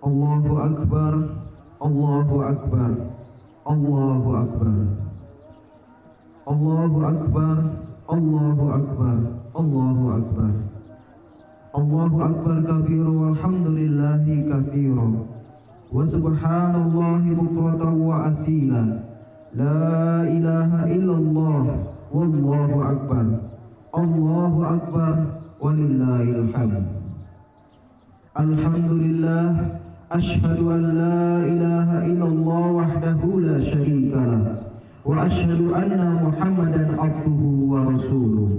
Allahu Akbar Allahu Akbar Allahu Akbar. Allahu Akbar Allahu Akbar Allahu Akbar. Allahu Akbar kabiru walhamdulillahi kathira wa subhanallahi bukratan wa asila la ilaha illallah wallahu akbar. Allahu akbar walillahil hamd. Alhamdulillah أشهد أن لا إله إلا الله وحده لا شريك له وأشهد أن محمدا عبده ورسوله.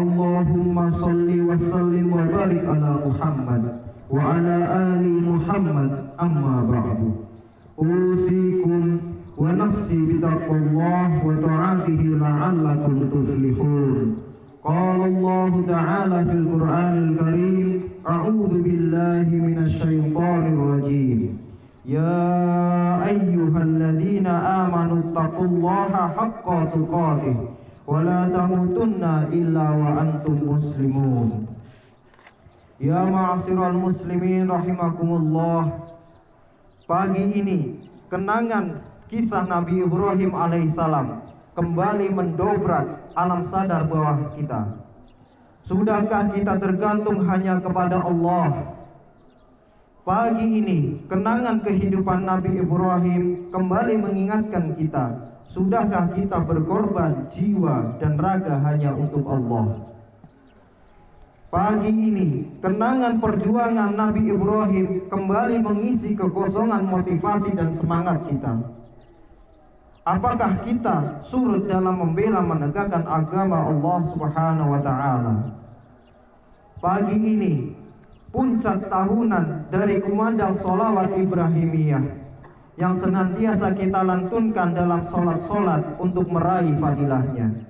اللهم صل وسلم وبارك على محمد وعلى آل محمد أما بعد. أوصيكم ونفسي بتقوى الله وطاعته لعلكم تفلحون. قال الله تعالى في القرآن الكريم أعوذ بالله من الشيطان الرجيم يا أيها الذين آمنوا اتقوا الله حق تقاته ولا تموتن إلا وأنتم مسلمون Ya ma'asyiral muslimin rahimakumullah Pagi ini kenangan kisah Nabi Ibrahim alaihissalam kembali mendobrak alam sadar bawah kita. Sudahkah kita tergantung hanya kepada Allah? Pagi ini kenangan kehidupan Nabi Ibrahim kembali mengingatkan kita Sudahkah kita berkorban jiwa dan raga hanya untuk Allah? Pagi ini, kenangan perjuangan Nabi Ibrahim kembali mengisi kekosongan motivasi dan semangat kita. Apakah kita surut dalam membela menegakkan agama Allah Subhanahu wa taala? Pagi ini, puncak tahunan dari kumandang solawat Ibrahimiyah yang senantiasa kita lantunkan dalam solat-solat untuk meraih fadilahnya.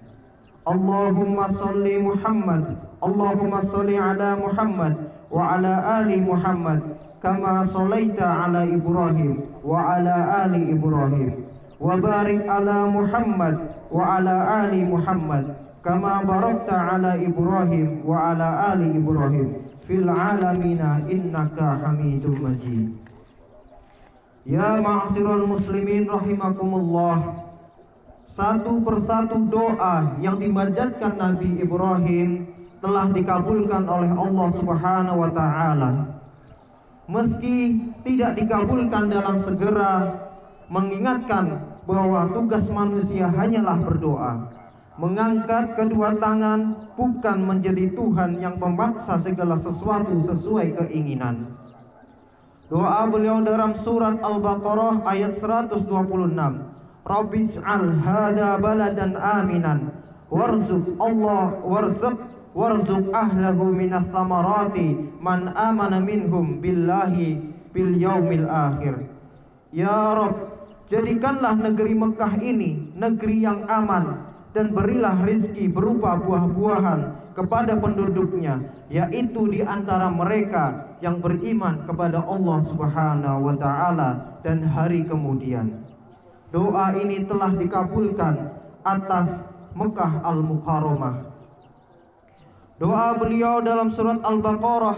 Allahumma salli Muhammad Allahumma salli ala Muhammad wa ala ali Muhammad kama sallaita ala Ibrahim wa ala ali Ibrahim ala Muhammad wa ala ali Muhammad kama barakta ala Ibrahim wa ala ali Ibrahim fil alamina innaka Hamidum Majid Ya ma'asyiral muslimin rahimakumullah satu persatu doa yang dimanjatkan Nabi Ibrahim telah dikabulkan oleh Allah Subhanahu wa taala. Meski tidak dikabulkan dalam segera mengingatkan bahwa tugas manusia hanyalah berdoa. Mengangkat kedua tangan bukan menjadi Tuhan yang memaksa segala sesuatu sesuai keinginan. Doa beliau dalam surat Al-Baqarah ayat 126. Rabbij'al hada baladan aminan warzuq Allah warzuq warzuq ahlahu minas samarati man amana minhum billahi bil yaumil akhir Ya Rabb jadikanlah negeri Mekah ini negeri yang aman dan berilah rizki berupa buah-buahan kepada penduduknya yaitu di antara mereka yang beriman kepada Allah Subhanahu wa taala dan hari kemudian Doa ini telah dikabulkan atas Mekah Al-Mukarramah. Doa beliau dalam surat Al-Baqarah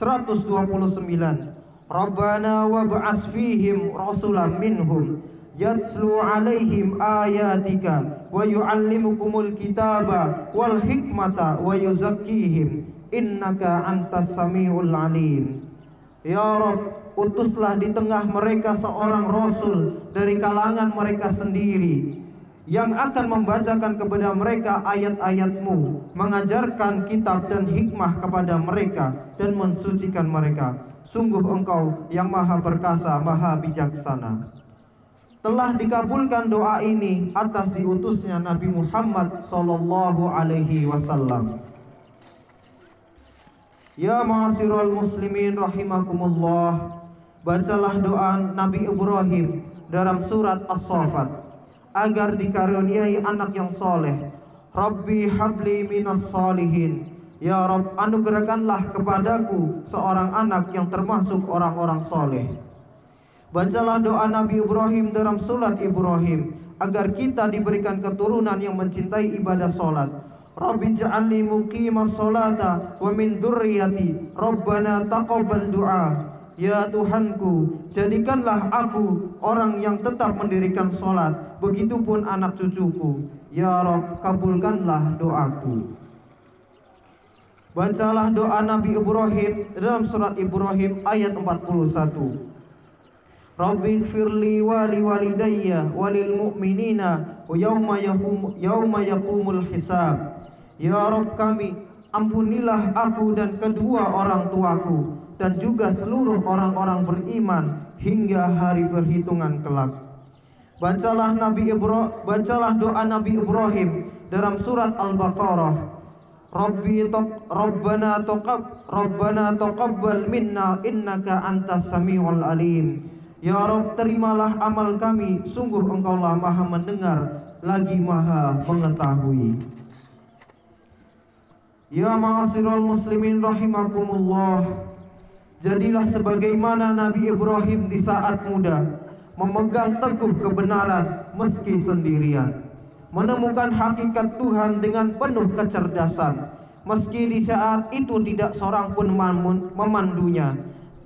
129. Rabbana wab'as fihim rasulan minhum yatslu alaihim ayatika wa yuallimukumul kitaba wal hikmata wa yuzakkihim innaka antas samiul alim. Ya Rabb utuslah di tengah mereka seorang rasul dari kalangan mereka sendiri yang akan membacakan kepada mereka ayat-ayatmu, mengajarkan kitab dan hikmah kepada mereka dan mensucikan mereka. Sungguh engkau yang maha perkasa, maha bijaksana. Telah dikabulkan doa ini atas diutusnya Nabi Muhammad sallallahu alaihi wasallam. Ya ma'asyiral muslimin rahimakumullah bacalah doa Nabi Ibrahim dalam surat As-Saffat agar dikaruniai anak yang soleh. Rabbi habli minas solihin. Ya Rabb, anugerahkanlah kepadaku seorang anak yang termasuk orang-orang soleh. Bacalah doa Nabi Ibrahim dalam surat Ibrahim agar kita diberikan keturunan yang mencintai ibadah solat. Rabbi ja'alni muqimas solata wa min dzurriyyati. Rabbana taqabbal du'a. Ya Tuhanku, jadikanlah aku orang yang tetap mendirikan sholat, begitupun anak cucuku. Ya Rob, kabulkanlah doaku. Bacalah doa Nabi Ibrahim dalam surat Ibrahim ayat 41. Rabbi firli wali walidayya walil mu'minina wa yawma yaqum yawma yaqumul hisab. Ya Rabb kami, ampunilah aku dan kedua orang tuaku dan juga seluruh orang-orang beriman hingga hari perhitungan kelak. Bacalah Nabi Ibrahim, bacalah doa Nabi Ibrahim dalam surat Al-Baqarah Rabbi tok Rabbana taqab Rabbana taqabbal minna innaka antas samiul alim. Ya Rabb terimalah amal kami. Sungguh engkaulah maha mendengar lagi maha mengetahui. Ya ma'asirul muslimin rahimakumullah. Jadilah sebagaimana Nabi Ibrahim di saat muda Memegang teguh kebenaran meski sendirian. Menemukan hakikat Tuhan dengan penuh kecerdasan meski di saat itu tidak seorang pun memandunya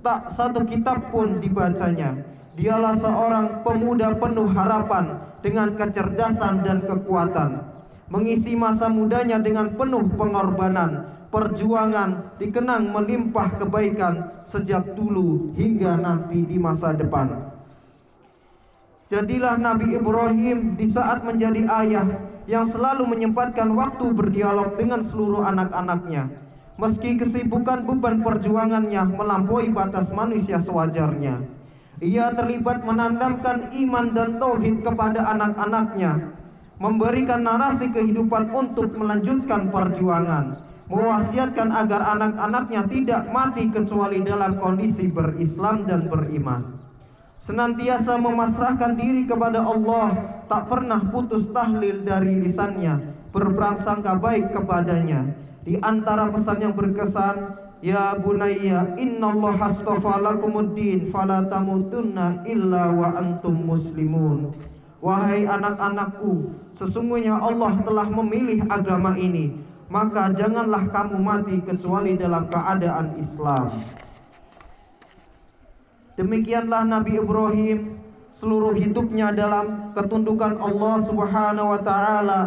tak satu kitab pun dibacanya. Dialah seorang pemuda penuh harapan dengan kecerdasan dan kekuatan. Mengisi masa mudanya dengan penuh pengorbanan perjuangan dikenang melimpah kebaikan sejak dulu hingga nanti di masa depan. Jadilah Nabi Ibrahim di saat menjadi ayah yang selalu menyempatkan waktu berdialog dengan seluruh anak-anaknya. Meski kesibukan beban perjuangannya melampaui batas manusia sewajarnya. Ia terlibat menanamkan iman dan tauhid kepada anak-anaknya, memberikan narasi kehidupan untuk melanjutkan perjuangan, mewasiatkan agar anak-anaknya tidak mati kecuali dalam kondisi berislam dan beriman senantiasa memasrahkan diri kepada Allah, tak pernah putus tahlil dari lisannya, berprasangka baik kepadanya. Di antara pesan yang berkesan, Ya bunayya Allah astafa lakumuddin fala tamutunna illa wa antum muslimun. Wahai anak-anakku, sesungguhnya Allah telah memilih agama ini, maka janganlah kamu mati kecuali dalam keadaan Islam. Demikianlah Nabi Ibrahim seluruh hidupnya dalam ketundukan Allah Subhanahu wa taala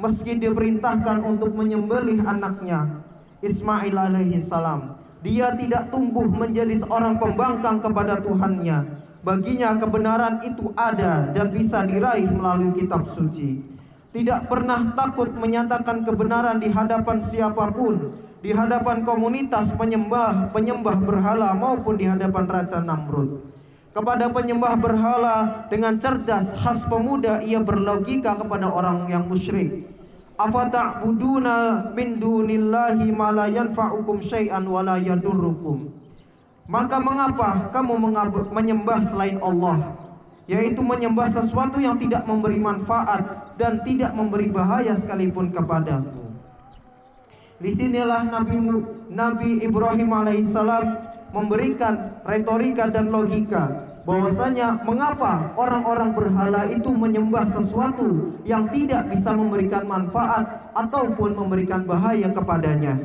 meski diperintahkan untuk menyembelih anaknya Ismail alaihi salam. Dia tidak tumbuh menjadi seorang pembangkang kepada Tuhannya. Baginya kebenaran itu ada dan bisa diraih melalui kitab suci. Tidak pernah takut menyatakan kebenaran di hadapan siapa pun di hadapan komunitas penyembah penyembah berhala maupun di hadapan Raja Namrud. Kepada penyembah berhala dengan cerdas khas pemuda ia berlogika kepada orang yang musyrik. Apa ta'buduna min dunillahi ma la yanfa'ukum syai'an wa la yadurrukum. Maka mengapa kamu menyembah selain Allah? Yaitu menyembah sesuatu yang tidak memberi manfaat dan tidak memberi bahaya sekalipun kepadamu. Di sinilah Nabi Nabi Ibrahim alaihissalam memberikan retorika dan logika bahwasanya mengapa orang-orang berhala itu menyembah sesuatu yang tidak bisa memberikan manfaat ataupun memberikan bahaya kepadanya.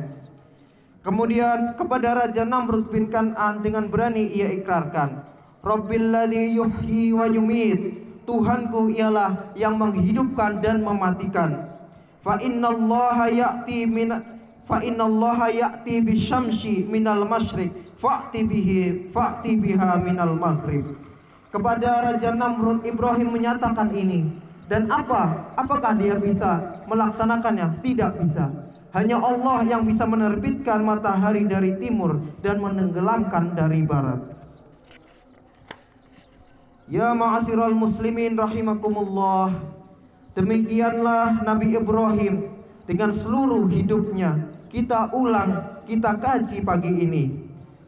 Kemudian kepada Raja Namrud bin Kan'an dengan berani ia ikrarkan, Rabbil ladzi yuhyi wa yumit. Tuhanku ialah yang menghidupkan dan mematikan. Fa innallaha ya'ti min fa innallaha ya'ti bisyamsi minal masyriq fa'ti bihi fa'ti biha minal maghrib. Kepada Raja Namrud Ibrahim menyatakan ini. Dan apa? Apakah dia bisa melaksanakannya? Tidak bisa. Hanya Allah yang bisa menerbitkan matahari dari timur dan menenggelamkan dari barat. Ya ma'asyiral muslimin rahimakumullah. Demikianlah Nabi Ibrahim dengan seluruh hidupnya kita ulang, kita kaji pagi ini.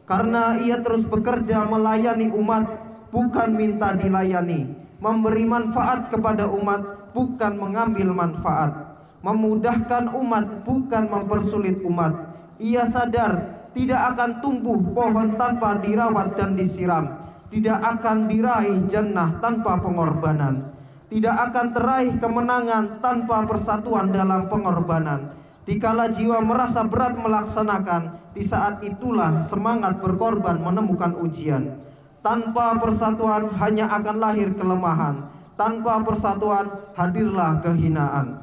Karena ia terus bekerja melayani umat, bukan minta dilayani. Memberi manfaat kepada umat, bukan mengambil manfaat. Memudahkan umat, bukan mempersulit umat. Ia sadar tidak akan tumbuh pohon tanpa dirawat dan disiram. Tidak akan diraih jannah tanpa pengorbanan. Tidak akan teraih kemenangan tanpa persatuan dalam pengorbanan Dikala jiwa merasa berat melaksanakan, di saat itulah semangat berkorban menemukan ujian. Tanpa persatuan hanya akan lahir kelemahan. Tanpa persatuan hadirlah kehinaan.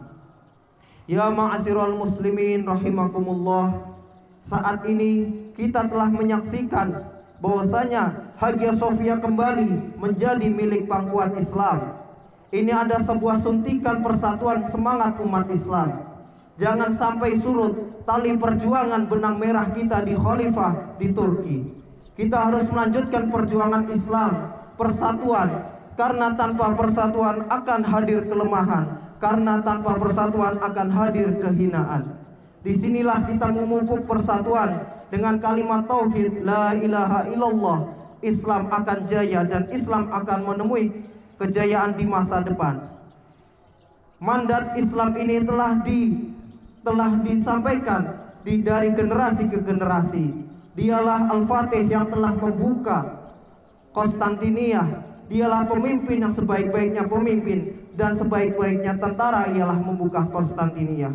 Ya ma'asyiral muslimin rahimakumullah. Saat ini kita telah menyaksikan bahwasanya Hagia Sophia kembali menjadi milik pangkuan Islam. Ini ada sebuah suntikan persatuan semangat umat Islam. Jangan sampai surut tali perjuangan benang merah kita di khalifah di Turki. Kita harus melanjutkan perjuangan Islam, persatuan, karena tanpa persatuan akan hadir kelemahan, karena tanpa persatuan akan hadir kehinaan. Di sinilah kita memupuk persatuan dengan kalimat tauhid la ilaha illallah. Islam akan jaya dan Islam akan menemui kejayaan di masa depan. Mandat Islam ini telah di telah disampaikan di dari generasi ke generasi. Dialah Al-Fatih yang telah membuka Konstantinia. Dialah pemimpin yang sebaik-baiknya pemimpin dan sebaik-baiknya tentara ialah membuka Konstantinia.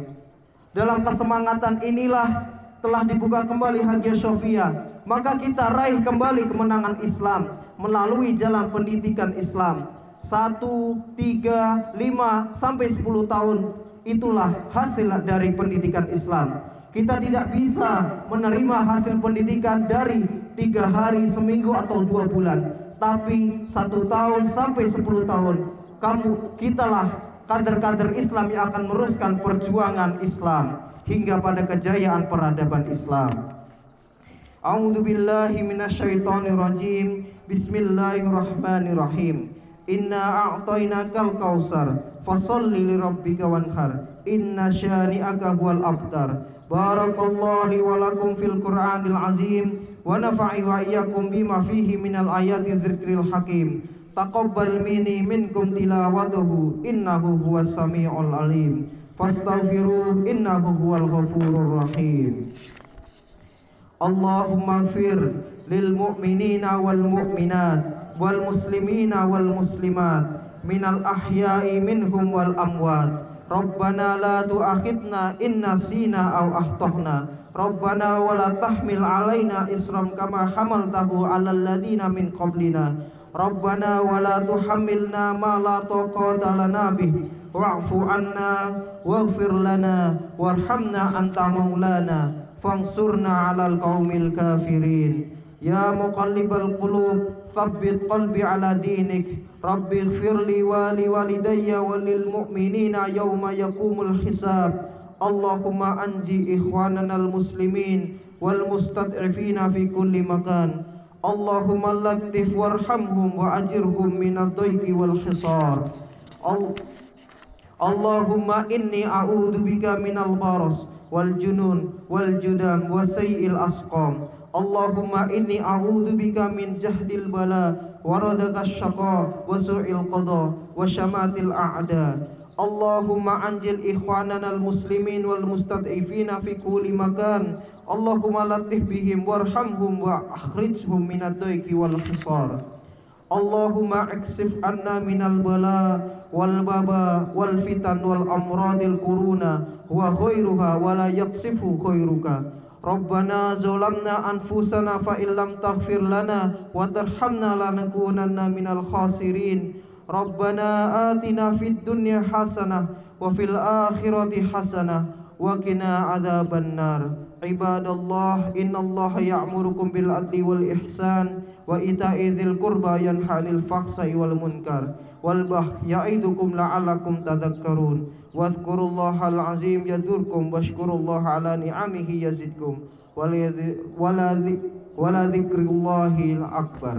Dalam kesemangatan inilah telah dibuka kembali Hagia Sophia. Maka kita raih kembali kemenangan Islam melalui jalan pendidikan Islam. Satu, tiga, lima, sampai sepuluh tahun itulah hasil dari pendidikan Islam. Kita tidak bisa menerima hasil pendidikan dari tiga hari, seminggu atau dua bulan, tapi satu tahun sampai sepuluh tahun. Kamu, kitalah kader-kader Islam yang akan meneruskan perjuangan Islam hingga pada kejayaan peradaban Islam. A'udzu billahi minasyaitonir rajim. Bismillahirrahmanirrahim. Inna a'tainakal kautsar fasalli li rabbika wanhar. Inna syani'aka huwal abtar. Barakallahu li wa lakum fil qur'anil azim. Wa nafa'i wa iyyakum bima fihi minal ayati dzikril hakim. Taqabbal minni minkum tilawatuhu innahu huwas samiul alim. Fastaghfiruh innahu huwal ghafurur rahim. Allahumma ighfir lil mu'minina wal mu'minat wal muslimina wal muslimat minal ahya'i minhum wal amwat. Rabbana la tu'akhidna inna sina aw ahtahna Rabbana wa la tahmil alaina isram kama hamaltahu alal ladina min qablina. Rabbana wa la tuhammilna ma la taqata lana bih. Wa'fu anna waghfir lana warhamna anta maulana. Fangsurna alal qaumil kafirin. Ya muqallibal qulub thabbit qalbi ala dinik Rabbi ighfirli wa li walidayya wa lil mu'minina yawma yaqumul hisab. Allahumma anji ikhwanana al muslimin wal mustad'ifina fi kulli makan. Allahumma latif warhamhum wa ajirhum minad dayqi wal hisar. Allahumma inni a'udhu bika minal baras wal junun wal judam wa sayil asqam. Allahumma inni a'udhu bika min jahdil bala وردك الشقاء وسوء القضاء وشمات الأعداء. اللهم أنجل إخواننا المسلمين والمستضعفين في كل مكان. اللهم لطف بهم وارحمهم وأخرجهم من الضيق والخسار. اللهم اكشف عنا من البلاء والبابا والفتن والأمراض الكورونا وغيرها ولا يكشف خيرك. ربنا ظلمنا أنفسنا فإن لم تغفر لنا وترحمنا لنكونن من الخاسرين. ربنا آتنا في الدنيا حسنة وفي الآخرة حسنة وقنا عذاب النار. عباد الله إن الله يأمركم بالعدل والإحسان وإيتاء ذي القربى ينحى عن والمنكر والبخ يعظكم لعلكم تذكرون. واذكروا الله العظيم يذكركم واشكروا الله على نعمه يزدكم ولا ذكر الله الأكبر.